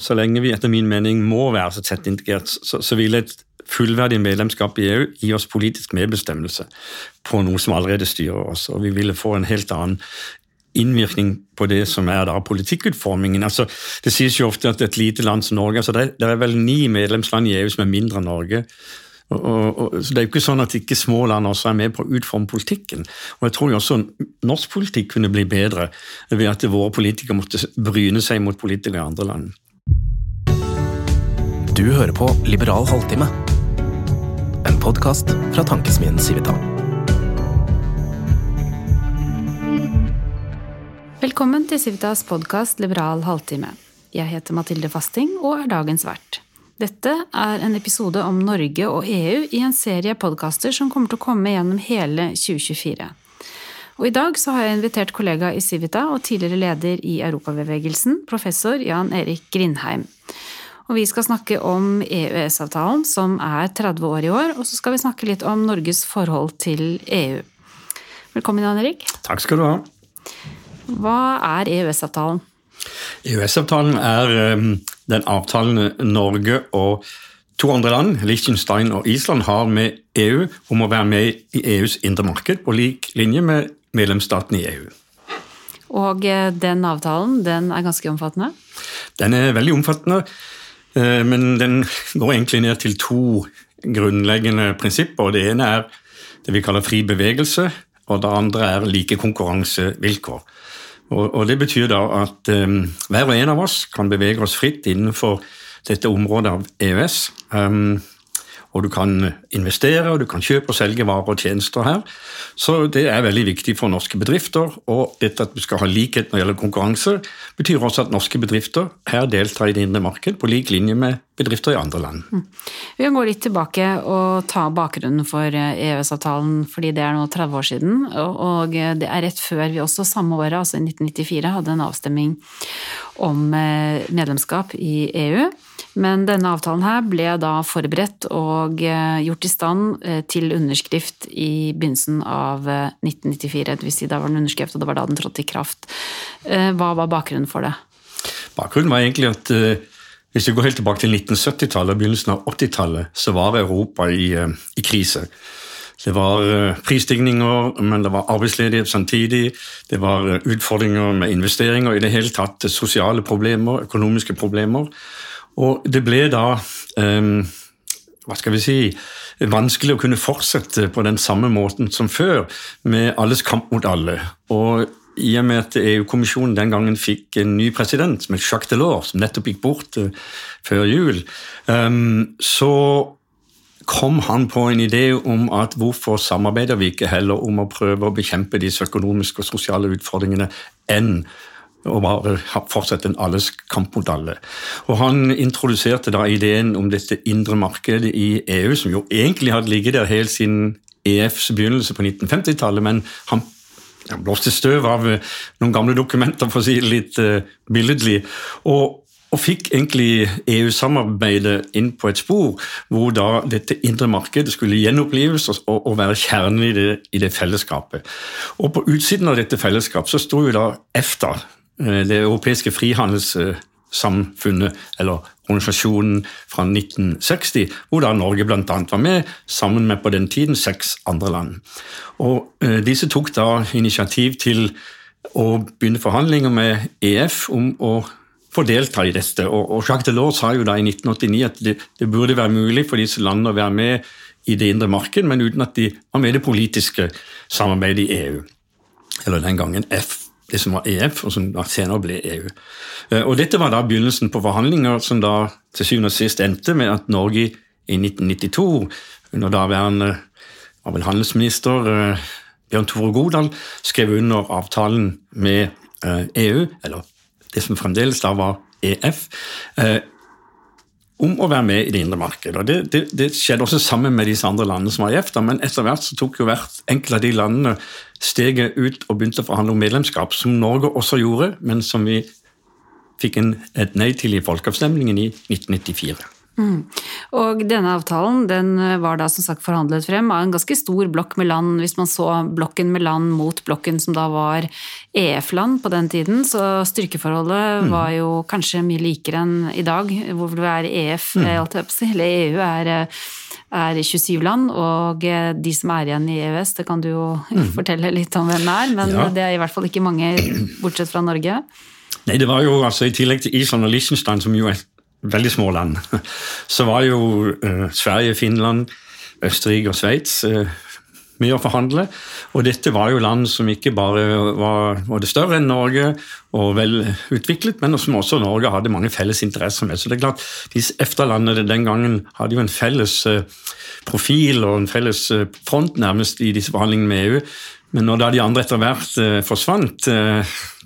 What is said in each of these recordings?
Så lenge vi etter min mening må være så tett integrert, så, så vil et fullverdig medlemskap i EU gi oss politisk medbestemmelse på noe som allerede styrer oss, og vi ville få en helt annen innvirkning på det som er da politikkutformingen. Altså, det sies jo ofte at et lite land som Norge altså det, det er vel ni medlemsland i EU som er mindre enn Norge. Og, og, og, så Det er jo ikke sånn at ikke små land også er med på å utforme politikken. Og Jeg tror jo også norsk politikk kunne bli bedre ved at våre politikere måtte bryne seg mot politikere i andre land. Du hører på Liberal halvtime, en podkast fra tankesmien Civita. Velkommen til Civitas podkast Liberal halvtime. Jeg heter Mathilde Fasting og er dagens vert. Dette er en episode om Norge og EU i en serie podkaster som kommer til å komme gjennom hele 2024. Og I dag så har jeg invitert kollega i Civita og tidligere leder i Europabevegelsen, professor Jan Erik Grindheim. Og Vi skal snakke om EØS-avtalen, som er 30 år i år, og så skal vi snakke litt om Norges forhold til EU. Velkommen, Jan Erik. Takk skal du ha. Hva er EØS-avtalen? EØS-avtalen er um, den avtalen Norge og to andre land, Liechtenstein og Island, har med EU om å være med i EUs indre marked på lik linje med medlemsstatene i EU. Og eh, den avtalen den er ganske omfattende? Den er veldig omfattende. Eh, men den går egentlig ned til to grunnleggende prinsipper. Det ene er det vi kaller fri bevegelse, og det andre er like konkurransevilkår. Og, Det betyr da at um, hver og en av oss kan bevege oss fritt innenfor dette området av EØS. Um, og du kan investere, og du kan kjøpe og selge varer og tjenester her. Så det er veldig viktig for norske bedrifter. Og dette at vi skal ha likhet når det gjelder konkurranse, betyr også at norske bedrifter her deltar i det indre marked på lik linje med bedrifter i andre land. Mm. Vi kan gå litt tilbake og ta bakgrunnen for EØS-avtalen, fordi det er nå 30 år siden. Og det er rett før vi også samme året, altså i 1994, hadde en avstemning om eh, medlemskap i EU. Men denne avtalen her ble da forberedt og eh, gjort i stand eh, til underskrift i begynnelsen av 1994. Eh, det vil si da var den underskrevet, og det var da den trådte i kraft. Hva var bakgrunnen for det? Bakgrunnen var egentlig at hvis vi går helt tilbake til 1970-tallet og begynnelsen av 80-tallet, så var Europa i, i krise. Det var prisstigninger, men det var arbeidsledighet samtidig. Det var utfordringer med investeringer, i det hele tatt sosiale problemer, økonomiske problemer. Og det ble da um, hva skal vi si, vanskelig å kunne fortsette på den samme måten som før, med alles kamp mot alle. Og i og med at EU-kommisjonen den gangen fikk en ny president, som het Jacques Delors, som nettopp gikk bort uh, før jul, um, så kom han på en idé om at hvorfor samarbeider vi ikke heller om å prøve å bekjempe disse økonomiske og sosiale utfordringene enn og bare fortsette en alles alle. Og Han introduserte da ideen om dette indre markedet i EU, som jo egentlig hadde ligget der helt siden EFs begynnelse på 1950-tallet, men han blåste støv av noen gamle dokumenter, for å si det litt uh, billedlig. Og, og, fikk egentlig EU-samarbeidet inn på et spor hvor da dette indre markedet skulle gjenopplives og, og være kjernen i det, i det, fellesskapet. Og på utsiden av dette fellesskapet så sto jo da EFTA, Eh, det europeiske frihandelssamfunnet, eller organisasjonen fra 1960, hvor da Norge bl.a. var med, sammen med på den tiden seks andre land. Og eh, Disse tok da initiativ til å begynne forhandlinger med EF om å få delta i dette. Og Jacques Delors sa jo da i 1989 at det burde være mulig for disse landene å være med i det indre marked, men uten at de var med i det politiske samarbeidet i EU. Eller den gangen F det som var EF, og som da senere ble EU. Eh, og Dette var da begynnelsen på forhandlinger som da til syvende og sist endte med at Norge i 1992, under daværende handelsminister eh, Bjørn Tore Godal, skrev under avtalen med EU, eh, e eller det som fremdeles da var EF, om å være med i det indre markedet. Og det, det, det, skjedde også sammen med disse andre landene som var i EFTA, men etter hvert så tok jo hvert enkelt av de landene steget ut og begynte å forhandle om medlemskap, som Norge også gjorde, men som vi fikk en, et nei til i folkeavstemningen i 1994. Mm. Og denne avtalen den var da som sagt forhandlet frem av en ganske stor blokk med land. Hvis man så blokken med land mot blokken som da var EF-land på den tiden, så styrkeforholdet mm. var jo kanskje mye likere enn i dag, hvor du er EF, mm. eller EU er, er 27 land, og de som er igjen i EØS, det kan du jo mm. fortelle litt om hvem er, men ja. det er i hvert fall ikke mange, bortsett fra Norge. Nei, det var jo altså I tillegg til Island og Liechtenstein, som jo er veldig små land, så var jo uh, Sverige, Finland, Østerrike og Sveits uh, mye å forhandle. Og dette var jo land som ikke bare var, både større enn Norge og vel utviklet, men som også Norge hadde mange felles interesser med. Så det er klart, disse EFTA-landene den gangen hadde jo en felles uh, profil og en felles front nærmest i disse forhandlingene med EU. Men når da de andre etter hvert forsvant,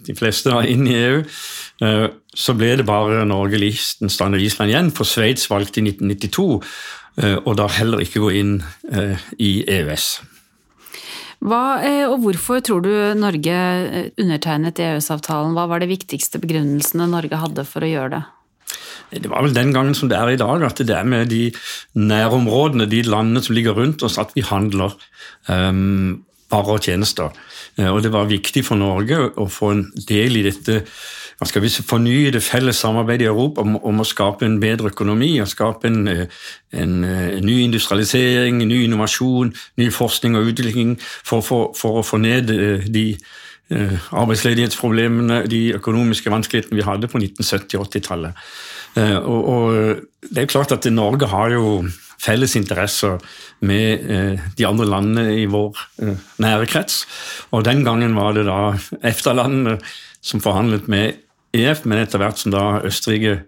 de fleste da inn i EU, Eh, så ble det bare Norge, Liechtenstein og Island igjen, for Sveits valgte i 1992 eh, og da heller ikke gå inn eh, i EØS. Hva, og Hvorfor tror du Norge undertegnet EØS-avtalen? Hva var de viktigste begrunnelsene Norge hadde for å gjøre det? Det var vel den gangen som det er i dag, at det er med de nærområdene, de landene som ligger rundt oss, at vi handler um, varer og tjenester. Og det var viktig for Norge å få en del i dette hva skal vi fornye det felles samarbeidet i Europa om, om, å skape en bedre økonomi, og skape en, en, en, ny industrialisering, ny innovasjon, ny forskning og utvikling for, for, for å få ned eh, de eh, arbeidsledighetsproblemene, de økonomiske vanskelighetene vi hadde på 1970- og 80-tallet. Eh, og, og det er klart at Norge har jo felles interesser med de andre landene i vår nære krets. Og den gangen var det da EFTA-landene som forhandlet med EF, men etter hvert som da Østerrike,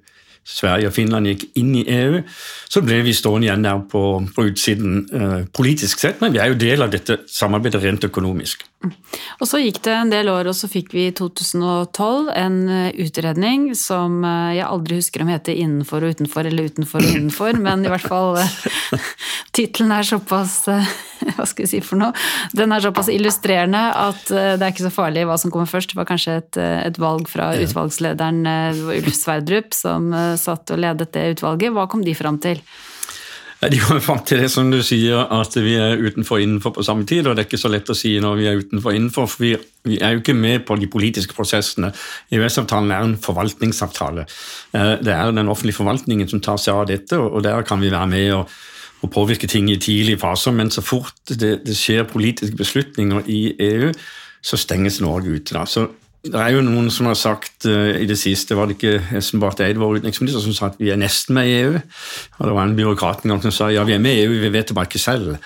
Sverige og Finland gikk inn i EU, så ble vi stående igjen der på, på utsiden eh, politisk sett, men vi er jo del av dette samarbeidet rent økonomisk. Og Så gikk det en del år, og så fikk vi i 2012 en eh, utredning som eh, jeg aldri husker om heter 'Innenfor og utenfor' eller 'Utenfor og innenfor', men i hvert fall eh, tittelen er såpass Hva skal vi si for noe? Den er såpass illustrerende at det er ikke så farlig hva som kommer først. Det var kanskje et, et valg fra utvalgslederen Ulf Sverdrup som satt og ledet det utvalget. Hva kom de fram til? De kommer fram til det som du sier, at vi er utenfor og innenfor på samme tid. og Det er ikke så lett å si når vi er utenfor og innenfor, for vi, vi er jo ikke med på de politiske prosessene. EØS-avtalen er en forvaltningsavtale. Eh, det er den offentlige forvaltningen som tar seg av dette, og der kan vi være med og, og påvirke ting i tidlige faser. Men så fort det, det skjer politiske beslutninger i EU, så stenges Norge ute. Så det er jo noen som har sagt uh, i det siste, var det ikke Espen Barth Eid, vår utenriksminister, som sa at vi er nesten med i EU. Og det var en byråkrat en gang som sa ja, vi er med i EU, vi vet det bare ikke selv.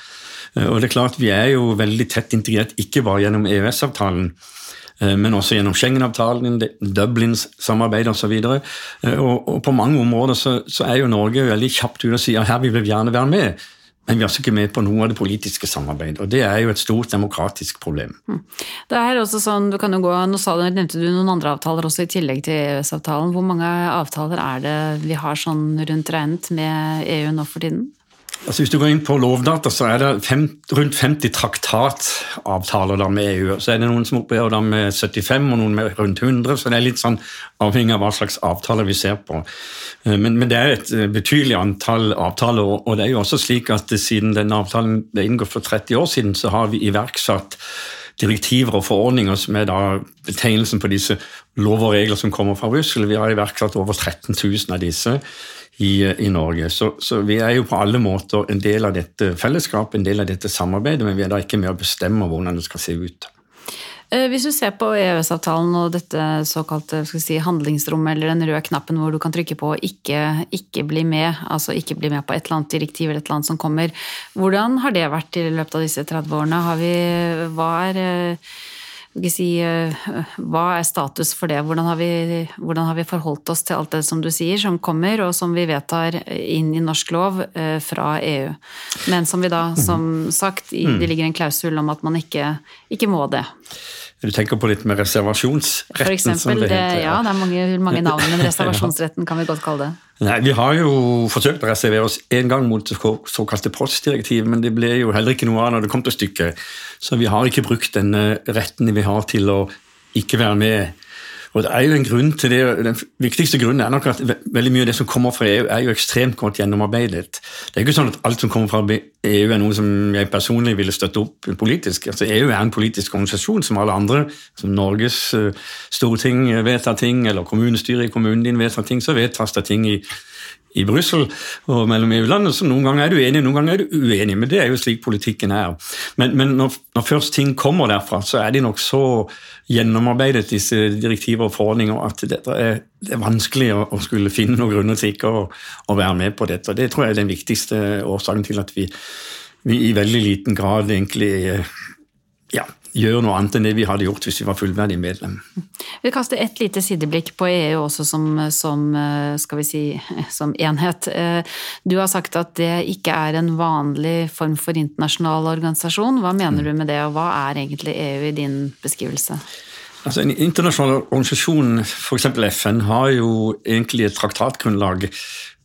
Uh, og det er klart, Vi er jo veldig tett integrert, ikke bare gjennom EØS-avtalen, uh, men også gjennom Schengen-avtalen, Dublins samarbeid osv. Og, og, og på mange områder så, så er jo Norge veldig kjapt ute og sier her vil vi gjerne være med. Men vi er altså ikke med på noe av det politiske samarbeidet, og det er jo et stort demokratisk problem. Hm. Det er også sånn, du kan jo gå, Nå du, nevnte du noen andre avtaler også i tillegg til EØS-avtalen. Hvor mange avtaler er det vi har sånn rundt regnet med EU nå for tiden? Altså Hvis du går inn på Lovdata, så er det fem, rundt 50 traktatavtaler med EU. Så er det noen som opererer med 75, og noen med rundt 100. Så det er litt sånn avhengig av hva slags avtaler vi ser på. Eh, men, men det er et eh, betydelig antall avtaler, og det er jo også slik at siden denne avtalen ble inngått for 30 år siden, så har vi iverksatt direktiver og forordninger som er da betegnelsen på disse lover og regler som kommer fra Brussel. Vi har iverksatt over 13 000 av disse i, i Norge. Så, så, vi er jo på alle måter en del av dette fellesskapet, en del av dette samarbeidet, men vi er da ikke med å bestemme hvordan det skal se ut. Eh, hvis du ser på EØS-avtalen og dette såkalte si, handlingsrommet, eller den røde knappen hvor du kan trykke på ikke, ikke bli med, altså ikke bli med på et eller annet direktiv eller et eller annet som kommer, hvordan har det vært i løpet av disse 30 årene? Vi, hva er eh, si, eh, hva er status for det? Hvordan har, vi, hvordan har, vi, forholdt oss til alt det som du sier, som kommer, og som vi vedtar inn i norsk lov eh, fra EU? Men som vi da, som sagt, mm. det ligger en klausul om at man ikke, ikke må det. Du tenker på litt med reservasjonsretten? For eksempel, det, det ja, det er mange, mange navn, men reservasjonsretten kan vi godt kalle det. Nei, Vi har jo forsøkt å reservere oss en gang mot det såkalte postdirektivet, men det ble jo heller ikke noe av når det kom til stykket. Så vi har ikke brukt denne retten vi har til å ikke være med Og det er jo en grunn til det, Den viktigste grunnen er nok at veldig mye av det som kommer fra EU, er jo ekstremt godt gjennomarbeidet. Det er ikke sånn at alt som kommer fra EU er noe som jeg personlig ville støtte opp politisk. Altså EU er en politisk organisasjon som alle andre. Som Norges uh, storting vedtar ting, eller kommunestyret i kommunen din vedtar ting, så vedtas det ting i i Brussel og mellom EU-landene. så Noen ganger er du enig, noen ganger er du uenig, men det er jo slik politikken er. Men, men når, når, først ting kommer derfra, så er de nok så gjennomarbeidet, disse direktiver og forordninger, at er, det er vanskelig å, å, skulle finne noen grunner til ikke å, å, være med på dette. Det tror jeg er den viktigste årsaken til at vi, vi i veldig liten grad egentlig ja, gjøre noe annet enn det vi hadde gjort hvis vi var fullverdig medlem. Vi kaster et lite sideblikk på EU også som, som, skal vi si, som enhet. Du har sagt at det ikke er en vanlig form for internasjonal organisasjon. Hva mener du med det, og hva er egentlig EU i din beskrivelse? Altså, en internasjonal organisasjon, f.eks. FN, har jo egentlig et traktatgrunnlag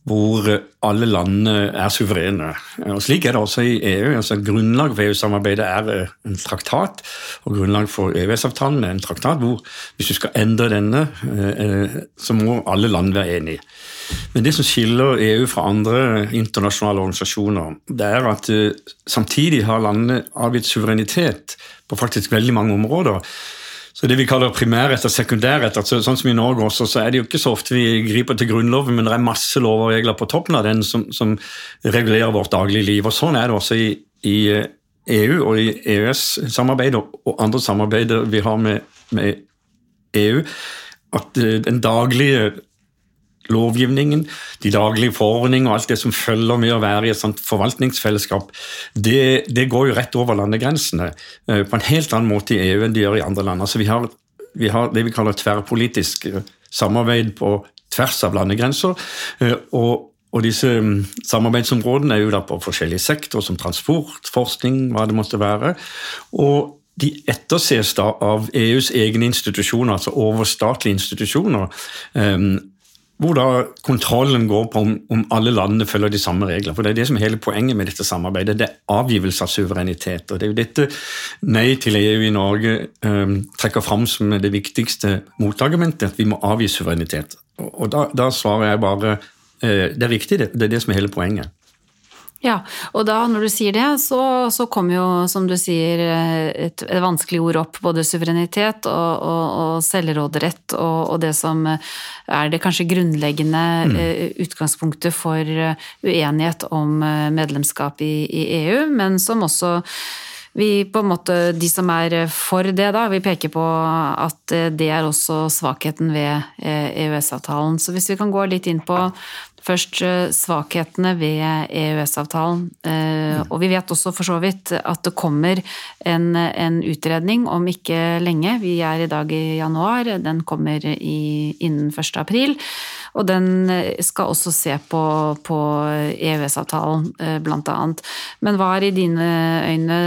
hvor alle landene er suverene. Og Slik er det også i EU. Altså, grunnlag for EU-samarbeidet er eh, en traktat, og grunnlag for EØS-avtalen er en traktat hvor hvis du skal endre denne, eh, så må alle land være enige. Men det som skiller EU fra andre internasjonale organisasjoner, det er at eh, samtidig har landene avgitt suverenitet på faktisk veldig mange områder. Så det vi kaller primærrett og sekundærrett, altså sånn som i Norge også, så er det jo ikke så ofte vi griper til Grunnloven, men det er masse lover og regler på toppen av den som, som regulerer vårt daglige liv. Og Sånn er det også i, i EU og i EØS-samarbeidet og andre samarbeider vi har med, med EU, at eh, den daglige lovgivningen, de daglige forordninger og alt det som følger med å være i et sånt forvaltningsfellesskap, det, det går jo rett over landegrensene eh, på en helt annen måte i EU enn de gjør i andre land. Altså vi har, vi har det vi kaller tverrpolitisk eh, samarbeid på tvers av landegrenser. Eh, og og disse mm, samarbeidsområdene er jo da på forskjellige sektorer, som transport, forskning, hva det måtte være. Og de etterses da av EUs egne institusjoner, altså overstatlige institusjoner hvor da kontrollen går på om, om, alle landene følger de samme regler. For Det er det som er hele poenget med dette samarbeidet. Det er avgivelse av suverenitet. og Det er jo dette nei til EU i Norge um, trekker fram som det viktigste motargumentet, at vi må avgi suverenitet. Og, og da, da, svarer jeg bare eh, det er riktig, det. Det er det som er hele poenget. Ja, og da når du sier det, så, så kommer jo, som du sier, et, et, vanskelig ord opp. Både suverenitet og, og, og selvråderett og, og, det som er det kanskje grunnleggende mm. uh, utgangspunktet for uenighet om uh, medlemskap i, i, EU, men som også vi på en måte, De som er for det, da, vi peker på at det er også svakheten ved EØS-avtalen. Så hvis vi kan gå litt inn på Først eh, svakhetene ved EØS-avtalen. Eh, og vi vet også for så vidt at det kommer en, en, utredning om ikke lenge. Vi er i dag i januar, den kommer i, innen 1. april. Og den skal også se på, på EØS-avtalen, eh, blant annet. Men hva er i dine øyne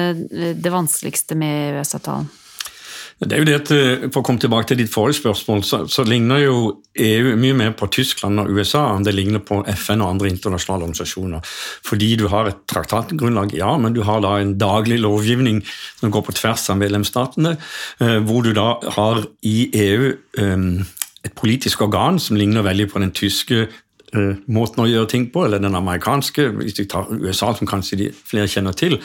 det vanskeligste med EØS-avtalen? Det er jo det at, eh, For å komme tilbake til ditt forrige spørsmål, så, så, ligner jo EU mye mer på Tyskland og USA enn det ligner på FN og andre internasjonale organisasjoner. Fordi du har et traktatgrunnlag, ja, men du har da en daglig lovgivning som går på tvers av medlemsstatene, eh, hvor du da har i EU eh, et politisk organ som ligner veldig på den tyske måten å gjøre ting på, eller den amerikanske, hvis vi tar USA, som kanskje de flere kjenner til,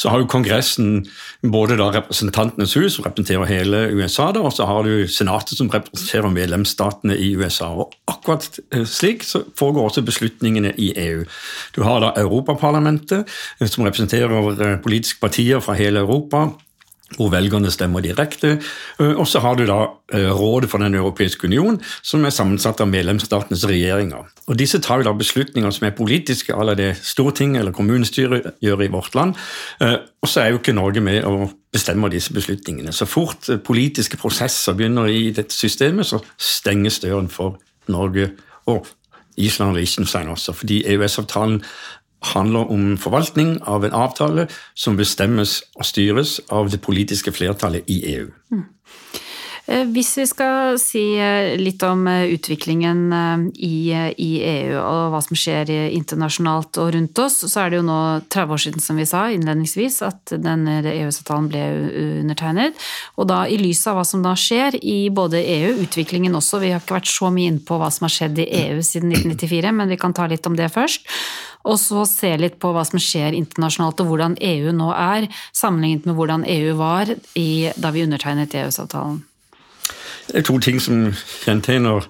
så har jo Kongressen både da Representantenes hus, som representerer hele USA, da, og så har du Senatet, som representerer medlemsstatene i USA. og Akkurat eh, slik så foregår også beslutningene i EU. Du har da Europaparlamentet, eh, som representerer politiske partier fra hele Europa hvor velgerne stemmer direkte. Eh, og så har du da eh, Rådet for Den europeiske union, som er sammensatt av medlemsstatenes regjeringer. Og Disse tar jo da beslutninger som er politiske, alle det Stortinget eller kommunestyret gjør i vårt land. Eh, og så er jo ikke Norge med og bestemmer disse beslutningene. Så fort politiske prosesser begynner i dette systemet, så stenges døren for Norge og Island og Liechtenstein også, fordi EØS-avtalen handler om forvaltning av en avtale som bestemmes og styres av det politiske flertallet i EU. Mm. Eh, hvis vi skal si eh, litt om eh, utviklingen i, i, EU og hva som skjer internasjonalt og rundt oss, så er det jo nå 30 år siden, som vi sa innledningsvis, at denne EØS-avtalen ble undertegnet. Og da i lys av hva som da skjer i både EU, utviklingen også, vi har ikke vært så mye inne på hva som har skjedd i EU siden 1994, men vi kan ta litt om det først. Og så se litt på hva som skjer internasjonalt og hvordan EU nå er, sammenlignet med hvordan EU var i, da vi undertegnet EØS-avtalen. Det er to ting som kjennetegner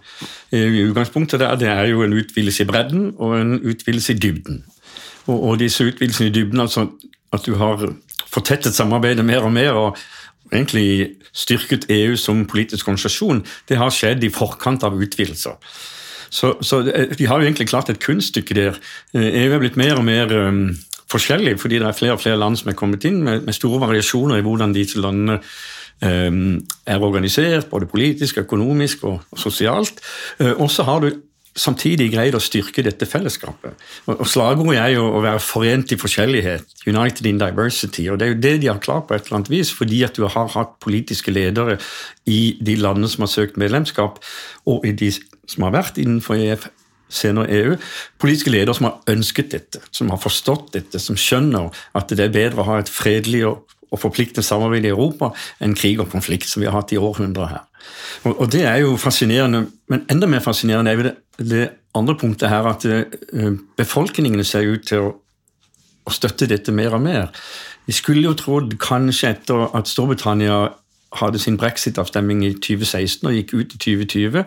i utgangspunktet. Der. Det er jo en utvidelse i bredden og en utvidelse i dybden. Og, og disse utvidelsene i dybden, altså at du har fortettet samarbeidet mer og mer og egentlig styrket EU som politisk organisasjon, det har skjedd i forkant av utvidelser. Så, så de har jo egentlig klart et kunststykke der. EU er blitt mer og mer um, forskjellig fordi det er flere og flere land som er kommet inn, med, med store variasjoner i hvordan disse landene er organisert, både politisk, økonomisk og sosialt. Eh, og så har du samtidig greid å styrke dette fellesskapet. Og Slagordet er jo å være forent i forskjellighet, united in diversity. og Det er jo det de har klart på et eller annet vis, fordi at du har hatt politiske ledere i de landene som har søkt medlemskap, og i de som har vært innenfor EF, senere EU, politiske ledere som har ønsket dette, som har forstått dette, som skjønner at det er bedre å ha et fredelig og og forplikte samarbeid i Europa enn krig og konflikt, som vi har hatt i århundrer her. Og, og, Det er jo fascinerende, men enda mer fascinerende er jo det, det andre punktet her at uh, befolkningene ser ut til å, å, støtte dette mer og mer. Vi skulle jo trodd kanskje etter at Storbritannia hadde sin brexit-avstemning i 2016 og gikk ut i 2020,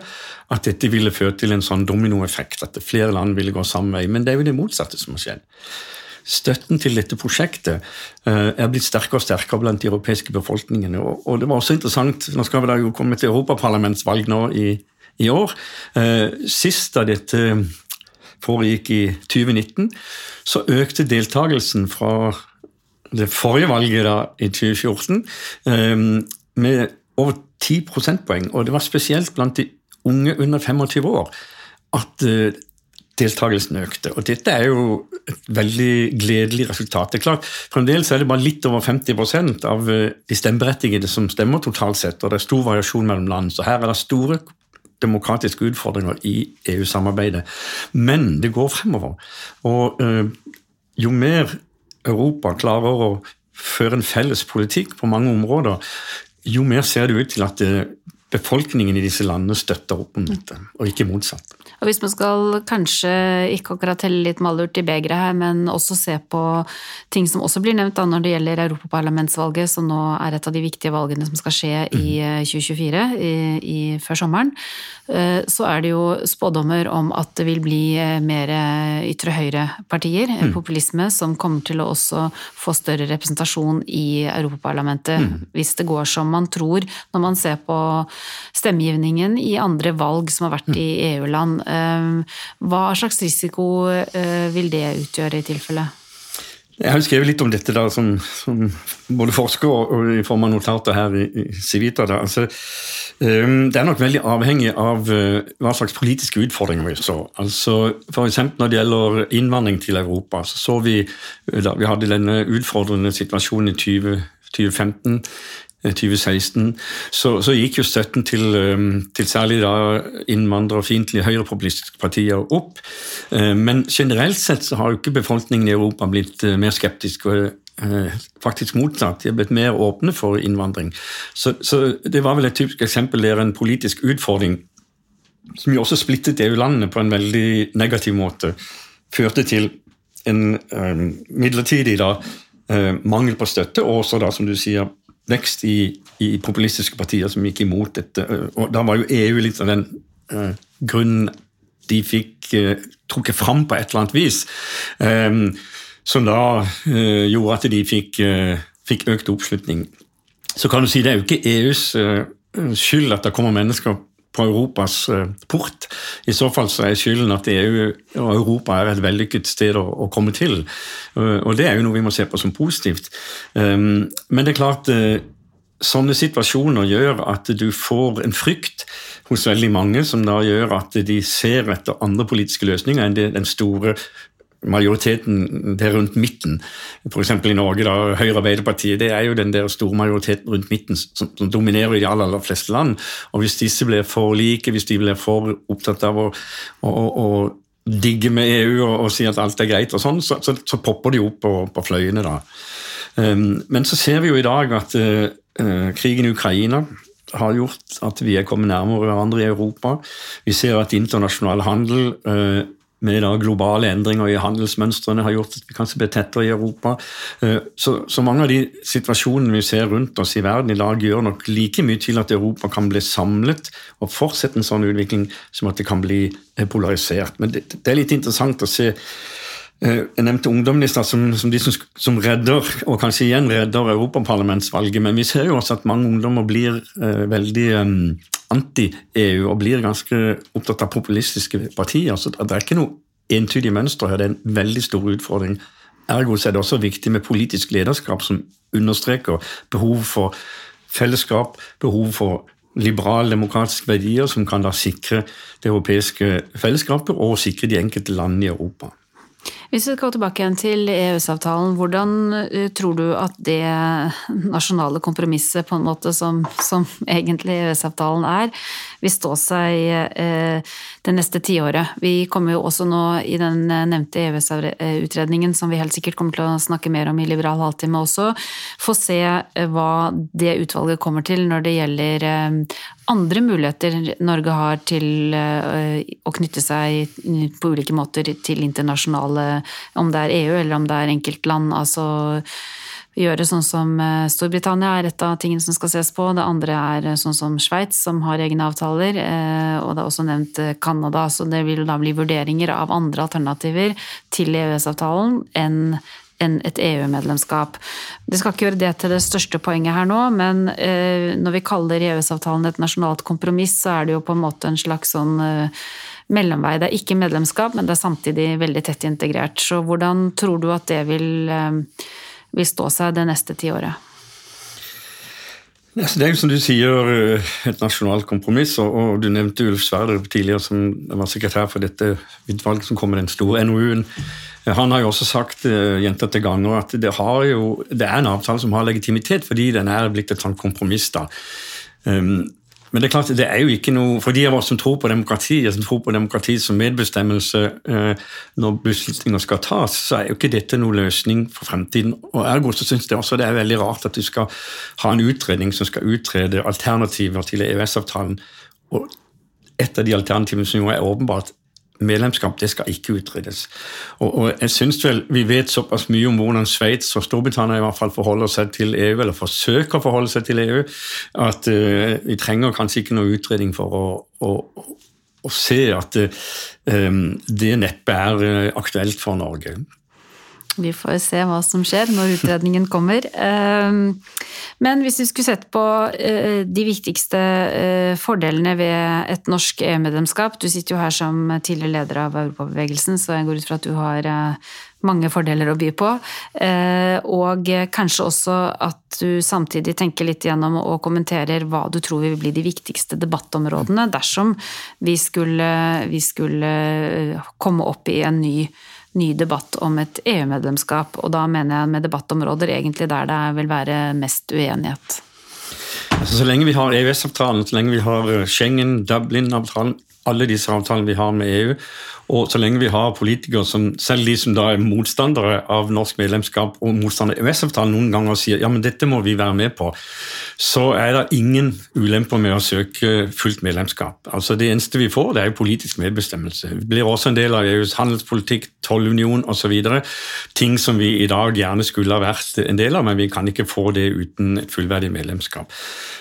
at dette ville føre til en sånn dominoeffekt, at flere land ville gå samme vei. Men det er jo det motsatte som har skjedd støtten til dette prosjektet eh, er blitt sterkere og sterkere blant de europeiske befolkningene. Og det var også interessant, Nå skal vi da jo komme til europaparlamentsvalg nå i, i år. Eh, sist da dette foregikk i 2019, så økte deltakelsen fra det forrige valget da i 2014 eh, med over 10 prosentpoeng. Og det var spesielt blant de unge under 25 år at deltakelsen økte. Og dette er jo et veldig gledelig resultat. Det er klart, Fremdeles er det bare litt over 50% av eh, de stemmeberettigede som stemmer totalt sett, og det er stor variasjon mellom land. Så her er det store demokratiske utfordringer i EU-samarbeidet. Men det går fremover. Og øh, jo mer Europa klarer å føre en felles politikk på mange områder, jo mer ser det ut til at det, eh, befolkningen i disse landene støtter opp om dette, og ikke motsatt. Og hvis man skal kanskje ikke akkurat helle litt malurt i begeret her, men også se på ting som også blir nevnt da når det gjelder europaparlamentsvalget, som nå er et av de viktige valgene som skal skje i 2024, mhm. eh, i, i, før sommeren, så er det jo spådommer om at det vil bli eh, mer ytre høyre-partier, mm. populisme, som kommer til å også få større representasjon i Europaparlamentet, mm. hvis det går som man tror når man ser på stemmegivningen i andre valg som har vært i mm. EU-land. Ehm, hva slags risiko eh, vil det utgjøre i tilfelle? Jeg har jo skrevet litt om dette da, som, som både forsker og, i form av notater her i, i Civita. Da. Altså, um, det er nok veldig avhengig av uh, hva slags politiske utfordringer vi så. Altså, eksempel når det gjelder innvandring til Europa, så så vi da vi hadde denne utfordrende situasjonen i 20, 2015 2016, så, så, gikk jo støtten til, um, til særlig da innvandrerfiendtlige høyrepopulistiske partier opp. Uh, men generelt sett så har jo ikke befolkningen i Europa blitt uh, mer skeptisk. og uh, Faktisk motsatt, de har blitt mer åpne for innvandring. Så, så det var vel et typisk eksempel der en politisk utfordring som jo også splittet EU-landene på en veldig negativ måte, førte til en um, midlertidig da, mangel på støtte, og også da, som du sier, vekst i, i, populistiske partier som gikk imot dette. Og da var jo EU litt av den uh, grunnen de fikk uh, trukket fram på et eller annet vis, um, som da uh, gjorde at de fikk, fikk, økt oppslutning. Så kan du si det er jo ikke EUs skyld at det kommer mennesker på Europas port. I så fall så er skylden at EU og Europa er et vellykket sted å, komme til. Og det er jo noe vi må se på som positivt. Um, men det er klart sånne situasjoner gjør at du får en frykt hos veldig mange, som da gjør at de ser etter andre politiske løsninger enn den store majoriteten det er rundt midten. F.eks. i Norge, da, Høyre Arbeiderpartiet, det er jo den der store majoriteten rundt midten som, som dominerer i de aller, aller, fleste land. Og Hvis disse blir for like, hvis de blir for opptatt av å, å, å digge med EU og, og, si at alt er greit, og sånn, så, så, så popper de opp på, på fløyene. da. Um, men så ser vi jo i dag at uh, krigen i Ukraina har gjort at vi er kommet nærmere hverandre i Europa. Vi ser at internasjonal handel uh, med da globale endringer i handelsmønstrene har gjort at vi kanskje blir tettere i Europa. Eh, så, så, mange av de situasjonene vi ser rundt oss i verden i dag, gjør nok like mye til at Europa kan bli samlet og fortsette en sånn utvikling som at det kan bli eh, polarisert. Men det, det er litt interessant å se jeg nevnte ungdommen i stad som, som, de som, som, redder, og kanskje igjen redder europaparlamentsvalget, men vi ser jo også at mange ungdommer blir eh, veldig eh, anti-EU og blir ganske opptatt av populistiske partier. så Det er ikke noe entydig mønster her, det er en veldig stor utfordring. Ergo er det også viktig med politisk lederskap som understreker behov for fellesskap, behov for liberale, demokratiske verdier som kan da sikre det europeiske fellesskapet og sikre de enkelte landene i Europa. Hvis vi går tilbake igjen til EØS-avtalen, hvordan eh, tror du at det nasjonale kompromisset på en måte som, som egentlig EØS-avtalen er, vil stå seg eh, det neste tiåret? Vi kommer jo også nå i den nevnte EØS-utredningen, som vi helt sikkert kommer til å snakke mer om i Liberal halvtime også, få se eh, hva det utvalget kommer til når det gjelder andre muligheter Norge har til å knytte seg på ulike måter til internasjonale om det er EU eller om det er enkeltland. altså gjøre sånn som eh, Storbritannia er et av tingene som skal ses på. Det andre er eh, sånn som Sveits, som har egne avtaler. Eh, og det er også nevnt Canada. Så det vil da bli vurderinger av andre alternativer til EØS-avtalen enn et EU-medlemskap. Det skal ikke gjøre det til det største poenget her nå, men når vi kaller EØS-avtalen et nasjonalt kompromiss, så er det jo på en måte en slags sånn mellomvei. Det er ikke medlemskap, men det er samtidig veldig tett integrert. Så hvordan tror du at det vil, eh, vil stå seg det neste tiåret? Det er jo som du sier eh, et nasjonalt kompromiss, og du nevnte Ulf Sverdrup tidligere som var sekretær for dette utvalget som kom med den store NOU-en. Han har jo også sagt eh, gjentatte ganger at det, jo, det, er en avtale som har legitimitet fordi den er blitt et sånt kompromiss. da. Um, men det er klart, det er jo ikke noe For de av oss som tror på demokrati, som tror på demokrati som medbestemmelse eh, når beslutninger skal tas, så er jo ikke dette noen løsning for fremtiden. Og Ergo så syns jeg også det er veldig rart at du skal ha en utredning som skal utrede alternativer til EØS-avtalen. Og et av de alternativene som jo er åpenbart medlemskap det skal ikke utredes. Og, og jeg synes vel Vi vet såpass mye om hvordan Sveits og Storbritannia i hvert fall forholder seg til EU, eller forsøker å forholde seg til EU, at uh, vi trenger kanskje ikke noe utredning for å, å, å se at uh, det neppe er aktuelt for Norge. Vi får se hva som skjer når utredningen kommer. Ehm, men hvis vi skulle sett på eh, de viktigste eh, fordelene ved et norsk EU-medlemskap Du sitter jo her som tidligere leder av Europabevegelsen, så jeg går ut fra at du har eh, mange fordeler å by på. Og kanskje også at du samtidig tenker litt gjennom og kommenterer hva du tror vil bli de viktigste debattområdene dersom vi skulle, vi skulle komme opp i en ny ny debatt om et EU-medlemskap. Og da mener jeg med debattområder egentlig der det vil være mest uenighet. Altså, så lenge vi har EØS-avtalen, så lenge vi har Schengen, Dublin-avtalen, alle disse avtalene vi har med EU, og så lenge vi har politikere som, selv de som da er motstandere av norsk medlemskap og motstandere av EØS-avtalen, noen ganger sier ja, men dette må vi være med på, så er det ingen ulemper med å søke fullt medlemskap. Altså Det eneste vi får, det er jo politisk medbestemmelse. Vi blir også en del av EUs handelspolitikk, tollunion osv. Ting som vi i dag gjerne skulle ha vært en del av, men vi kan ikke få det uten et fullverdig medlemskap.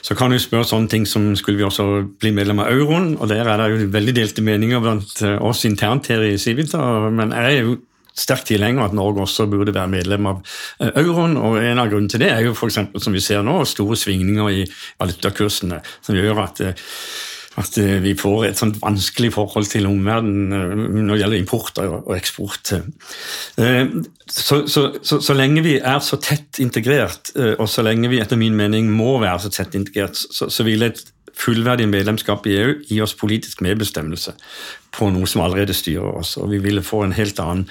Så kan du spørre sånne ting som skulle vi også bli medlem av euroen, og der er det jo veldig delte meninger blant oss internt her i Civita, men jeg er jo sterkt tilhenger av at Norge også burde være medlem av eh, euroen. og En av grunnene til det er jo for eksempel, som vi ser nå, store svingninger i valutakursene, som gjør at, eh, at eh, vi får et sånt vanskelig forhold til omverdenen når det gjelder import og eksport. Så, så, så, så, lenge vi er så tett integrert, og så lenge vi etter min mening må være så tett integrert, så, vil et fullverdig medlemskap i EU gi oss politisk medbestemmelse på noe som allerede styrer oss. Og vi ville få en helt annen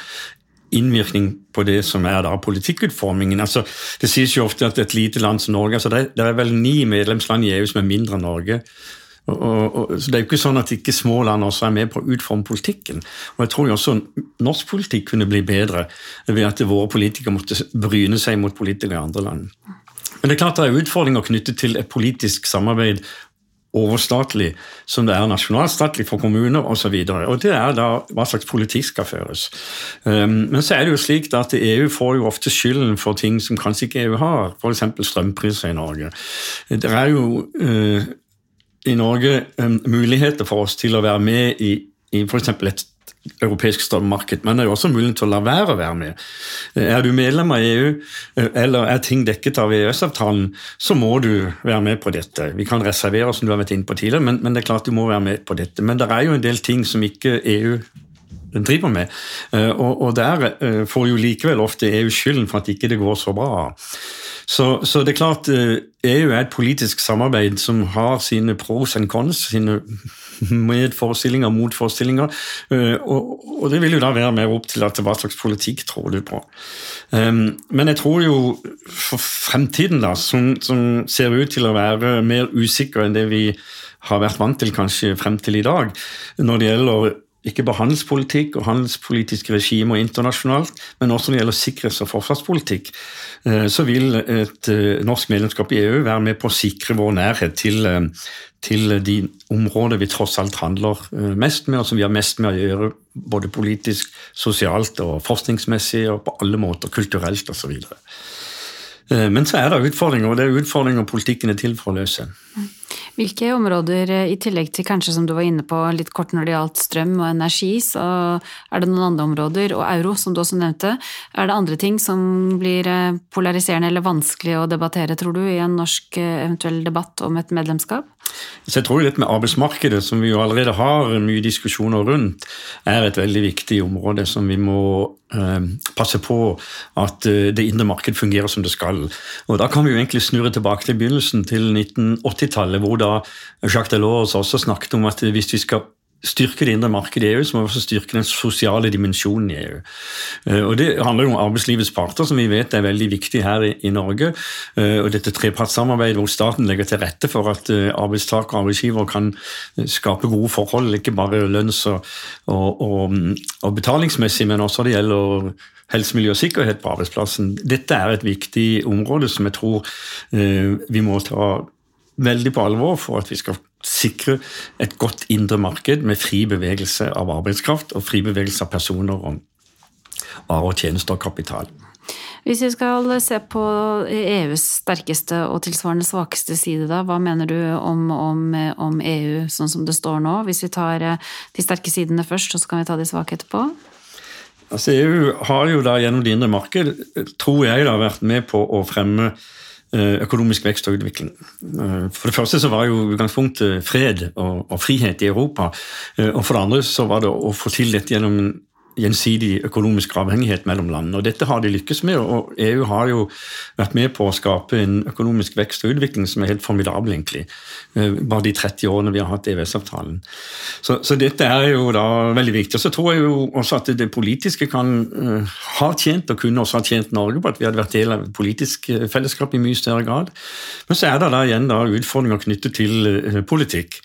innvirkning på det som er da politikkutformingen. Altså, det sies jo ofte at et lite land som Norge altså det, det er vel ni medlemsland i EU som er mindre enn Norge. Og, og, og, så Det er jo ikke sånn at ikke små land også er med på å utforme politikken. Og Jeg tror jo også norsk politikk kunne bli bedre ved at våre politikere måtte bryne seg mot politikere i andre land. Men det er klart det er utfordringer knyttet til et politisk samarbeid overstatlig som det er nasjonalstatlig for kommuner osv. Det er da hva slags politikk skal føres. Um, men så er det jo slik at EU får jo ofte skylden for ting som kanskje ikke EU har, f.eks. strømpriser i Norge. Det er jo uh, i Norge um, muligheter for oss til å være med i, i f.eks. et europeisk strømmarked, men det er jo også mulighet til å la være å være med. Er du medlem av EU, eh, eller er ting dekket av EØS-avtalen, så må du være med på dette. Vi kan reservere, som du har vært inne på tidligere, men, men, det er klart du må være med på dette. Men det er jo en del ting som ikke EU driver med, eh, og, og der eh, får jo likevel ofte EU skylden for at ikke det går så bra. Så, så, det er klart EU er et politisk samarbeid som har sine pros and cons, sine medforestillinger, motforestillinger. Eh, og, og, det vil jo da være mer opp til at hva slags politikk tror du på. Um, men jeg tror jo for fremtiden, da, som, som, ser ut til å være mer usikker enn det vi har vært vant til kanskje frem til i dag, når det gjelder ikke bare handelspolitikk og handelspolitiske regimer internasjonalt, men også når det gjelder sikkerhets- og forsvarspolitikk, eh, så vil et eh, norsk medlemskap i EU være med på å sikre vår nærhet til, eh, til de områder vi tross alt handler mest med, og som vi har mest med å gjøre både politisk, sosialt og forskningsmessig og på alle måter, kulturelt osv. Men så er det utfordringer, og det er utfordringer politikken er til for å løse. Hvilke områder, eh, i tillegg til kanskje som du var inne på litt kort når det gjaldt strøm og energi, så er det noen andre områder, og euro, som du også nevnte. Er det andre ting som blir eh, polariserende eller vanskelig å debattere, tror du, i en norsk eh, eventuell debatt om et medlemskap? Så jeg tror litt med arbeidsmarkedet, som vi jo allerede har mye diskusjoner rundt, er et veldig viktig område som vi må passe på at det indre marked fungerer som det skal. Og Da kan vi jo egentlig snurre tilbake til begynnelsen, til 1980-tallet, hvor da Jacques Delors også snakket om at hvis vi skal styrke det indre markedet i EU, så må vi også styrke den sosiale dimensjonen i EU. Eh, og Det handler jo om arbeidslivets parter, som vi vet er veldig viktig her i, i Norge. Eh, og dette trepartssamarbeidet hvor staten legger til rette for at eh, arbeidstaker og arbeidsgiver kan skape gode forhold, ikke bare lønns- og, og, og, og betalingsmessig, men også det gjelder helse, miljø og sikkerhet på arbeidsplassen. Dette er et viktig område som jeg tror vi må ta veldig på alvor for at vi skal sikre et godt indre marked med fri bevegelse av arbeidskraft og fri bevegelse av personer og varer, tjenester og kapital. Hvis vi skal se på EUs sterkeste og tilsvarende svakeste side, da, hva mener du om, om, om, EU sånn som det står nå? Hvis vi tar eh, de sterke sidene først, så kan vi ta de svake etterpå? Altså EU har jo da gjennom det indre marked, tror jeg, da, vært med på å fremme økonomisk vekst og utvikling. Eh, for det første så var jo utgangspunktet fred og, og frihet i Europa. Eh, og for det andre så var det å få til dette gjennom gjensidig økonomisk avhengighet mellom landene. Og Dette har de lykkes med, og EU har jo vært med på å skape en økonomisk vekst og utvikling som er helt formidabel, egentlig. Eh, bare de 30 årene vi har hatt EØS-avtalen. Så, så, dette er jo da veldig viktig. Og så tror jeg jo også at det politiske kan uh, ha tjent, og kunne også ha tjent Norge på at vi hadde vært del av et politisk eh, fellesskap i mye større grad. Men så er det da igjen da utfordringer knyttet til uh, politikk.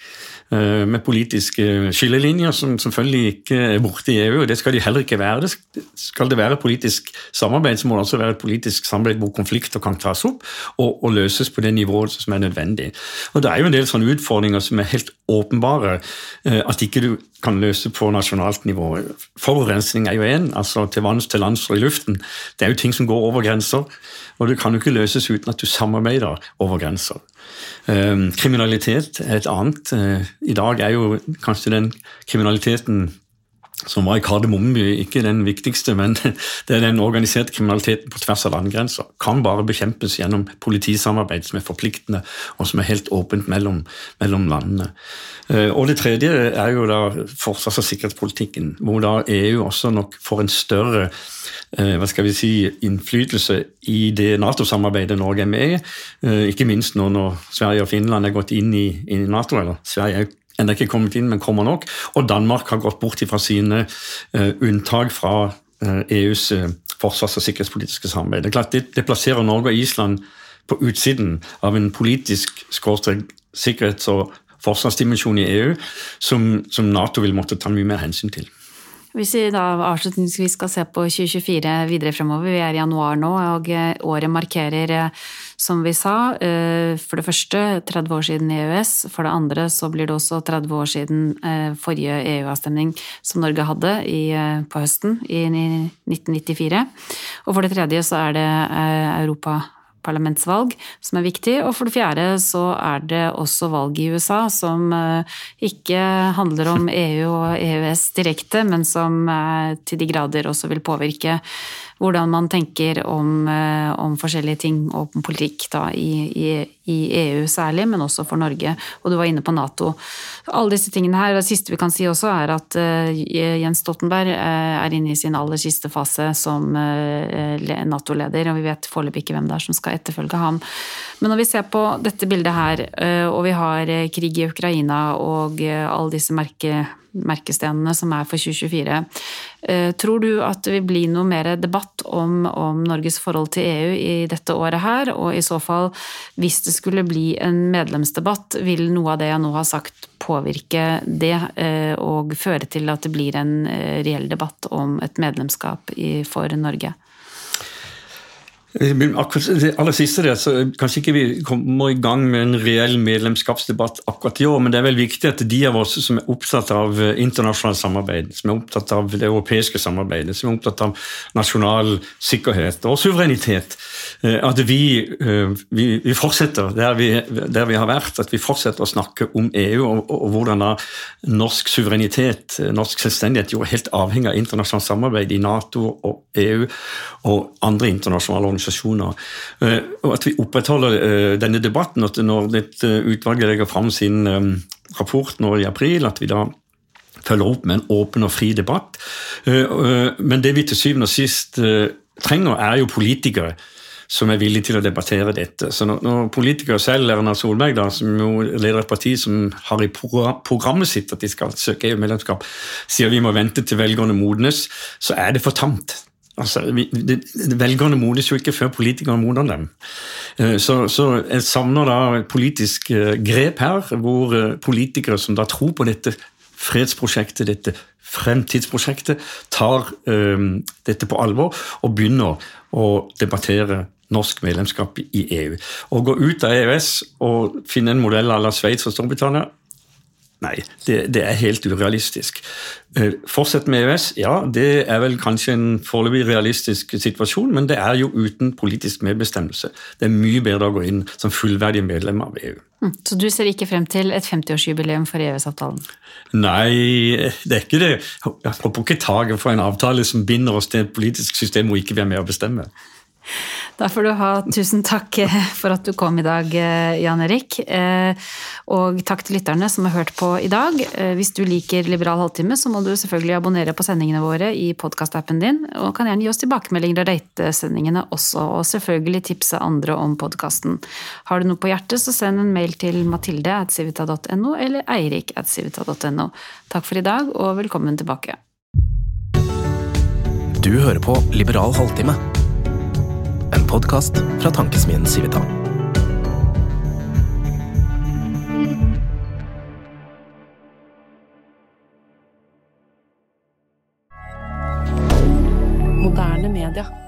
Eh, med politiske skillelinjer som selvfølgelig ikke er borte i EU. og Det skal de heller ikke være. Det skal det være politisk samarbeid, så må det også være et politisk samarbeid hvor konflikter kan tas opp og, og, løses på det nivået som er nødvendig. Og Det er jo en del sånne utfordringer som er helt åpenbare eh, at ikke du kan løse på nasjonalt nivå. Forurensning er jo én, altså til vanns, til lands og i luften. Det er jo ting som går over grenser, og det kan jo ikke løses uten at du samarbeider over grenser. Ehm, kriminalitet er et annet. Eh, I dag er jo kanskje den kriminaliteten som var i Kardemommeby, ikke den viktigste, men det er den organiserte kriminaliteten på tvers av landegrenser. Kan bare bekjempes gjennom politisamarbeid som er forpliktende, og som er helt åpent mellom, mellom landene. Eh, og Det tredje er jo da forsvars- og sikkerhetspolitikken, hvor da EU også nok får en større Eh, hva skal vi si, innflytelse i det Nato-samarbeidet Norge er med i. Eh, ikke minst nå når Sverige og Finland er gått inn i, i Nato. eller Sverige er ennå ikke kommet inn, men kommer nok. Og Danmark har gått bort fra sine uh, unntak fra EUs forsvars- og sikkerhetspolitiske samarbeid. Det, er klart, det, det plasserer Norge og Island på utsiden av en politisk sikkerhets- og forsvarsdimensjon i EU som, som Nato vil måtte ta mye mer hensyn til. Hvis vi da avslutningsvis skal se på 2024 videre fremover, vi er i januar nå, og året markerer, som vi sa, eh, for det første 30 år siden EØS. For det andre så blir det også 30 år siden eh, forrige EU-avstemning som Norge hadde i, eh, på høsten i 1994. Og for det tredje så er det Europa parlamentsvalg som er viktig. Og for det fjerde så er det også valg i USA som eh, ikke handler om EU og EØS direkte, men som eh, til de grader også vil påvirke hvordan man tenker om, eh, om forskjellige ting og politikk da, i, i, i, EU særlig, men også for Norge. Og du var inne på Nato. Alle disse tingene her, Det siste vi kan si også, er at uh, Jens Stoltenberg uh, er inne i sin aller siste fase som Nato-leder, og vi vet foreløpig ikke hvem det er som skal etterfølge ham. Men når vi ser på dette bildet her, og vi har krig i Ukraina og alle disse merke merkestenene som er for 2024. Eh, tror du at det vil bli noe mer debatt om, om, Norges forhold til EU i dette året her? Og i så fall, hvis det skulle bli en medlemsdebatt, vil noe av det jeg nå har sagt påvirke det eh, og føre til at det blir en eh, reell debatt om et medlemskap for Norge? Det aller siste der, så Kanskje ikke vi kommer i gang med en reell medlemskapsdebatt akkurat i år, men det er vel viktig at de av oss som er opptatt av eh, internasjonalt samarbeid, som er opptatt av det europeiske samarbeidet, som er opptatt av nasjonal sikkerhet og suverenitet, eh, at vi, eh, vi, vi fortsetter der vi, der vi, har vært, at vi fortsetter å snakke om EU og, og, og hvordan da norsk suverenitet, norsk selvstendighet, jo er helt avhengig av internasjonalt samarbeid i Nato og EU og andre internasjonale organisasjoner organisasjoner. Eh, og at vi opprettholder eh, denne debatten, at når dette utvalget legger fram sin eh, rapport nå i april, at vi da følger opp med en åpen og fri debatt. Men det vi til syvende og sist trenger, er jo politikere som er villige til å debattere dette. Så når politikere selv, Erna Solberg, da, som jo leder et parti som har i programmet sitt at de skal søke EU-medlemskap, sier vi må vente til velgerne modnes, så er det for tamt. Altså, Velgerne modnes jo ikke før politikerne modner dem. Eh, så, så, jeg savner da et politisk eh, grep her, hvor eh, politikere som da tror på dette fredsprosjektet, dette fremtidsprosjektet, tar um, dette på alvor og begynner å debattere norsk medlemskap i EU. Å gå ut av EØS og finne en modell à la Sveits og Storbritannia Nei, det, det, er helt urealistisk. Eh, fortsett med EØS, ja, det er vel kanskje en foreløpig realistisk situasjon, men det er jo uten politisk medbestemmelse. Det er mye bedre å gå inn som fullverdig medlem av EU. Mm, så du ser ikke frem til et 50-årsjubileum for EØS-avtalen? Nei, det er ikke det. Jeg håper ikke taket for en avtale som binder oss til et politisk system hvor ikke vi er med å bestemme. Da får du ha tusen takk eh, for at du kom i dag, eh, Jan Erik. Eh, og takk til lytterne som har hørt på i dag. Hvis du liker Liberal halvtime, så må du selvfølgelig abonnere på sendingene våre i podkastappen din. Og kan gjerne gi oss tilbakemeldinger og rate sendingene også, og selvfølgelig tipse andre om podkasten. Har du noe på hjertet, så send en mail til mathilde.civita.no eller eirik.civita.no. Takk for i dag, og velkommen tilbake. Du hører på Liberal halvtime en podkast fra tankesmien Civita. Moderne media.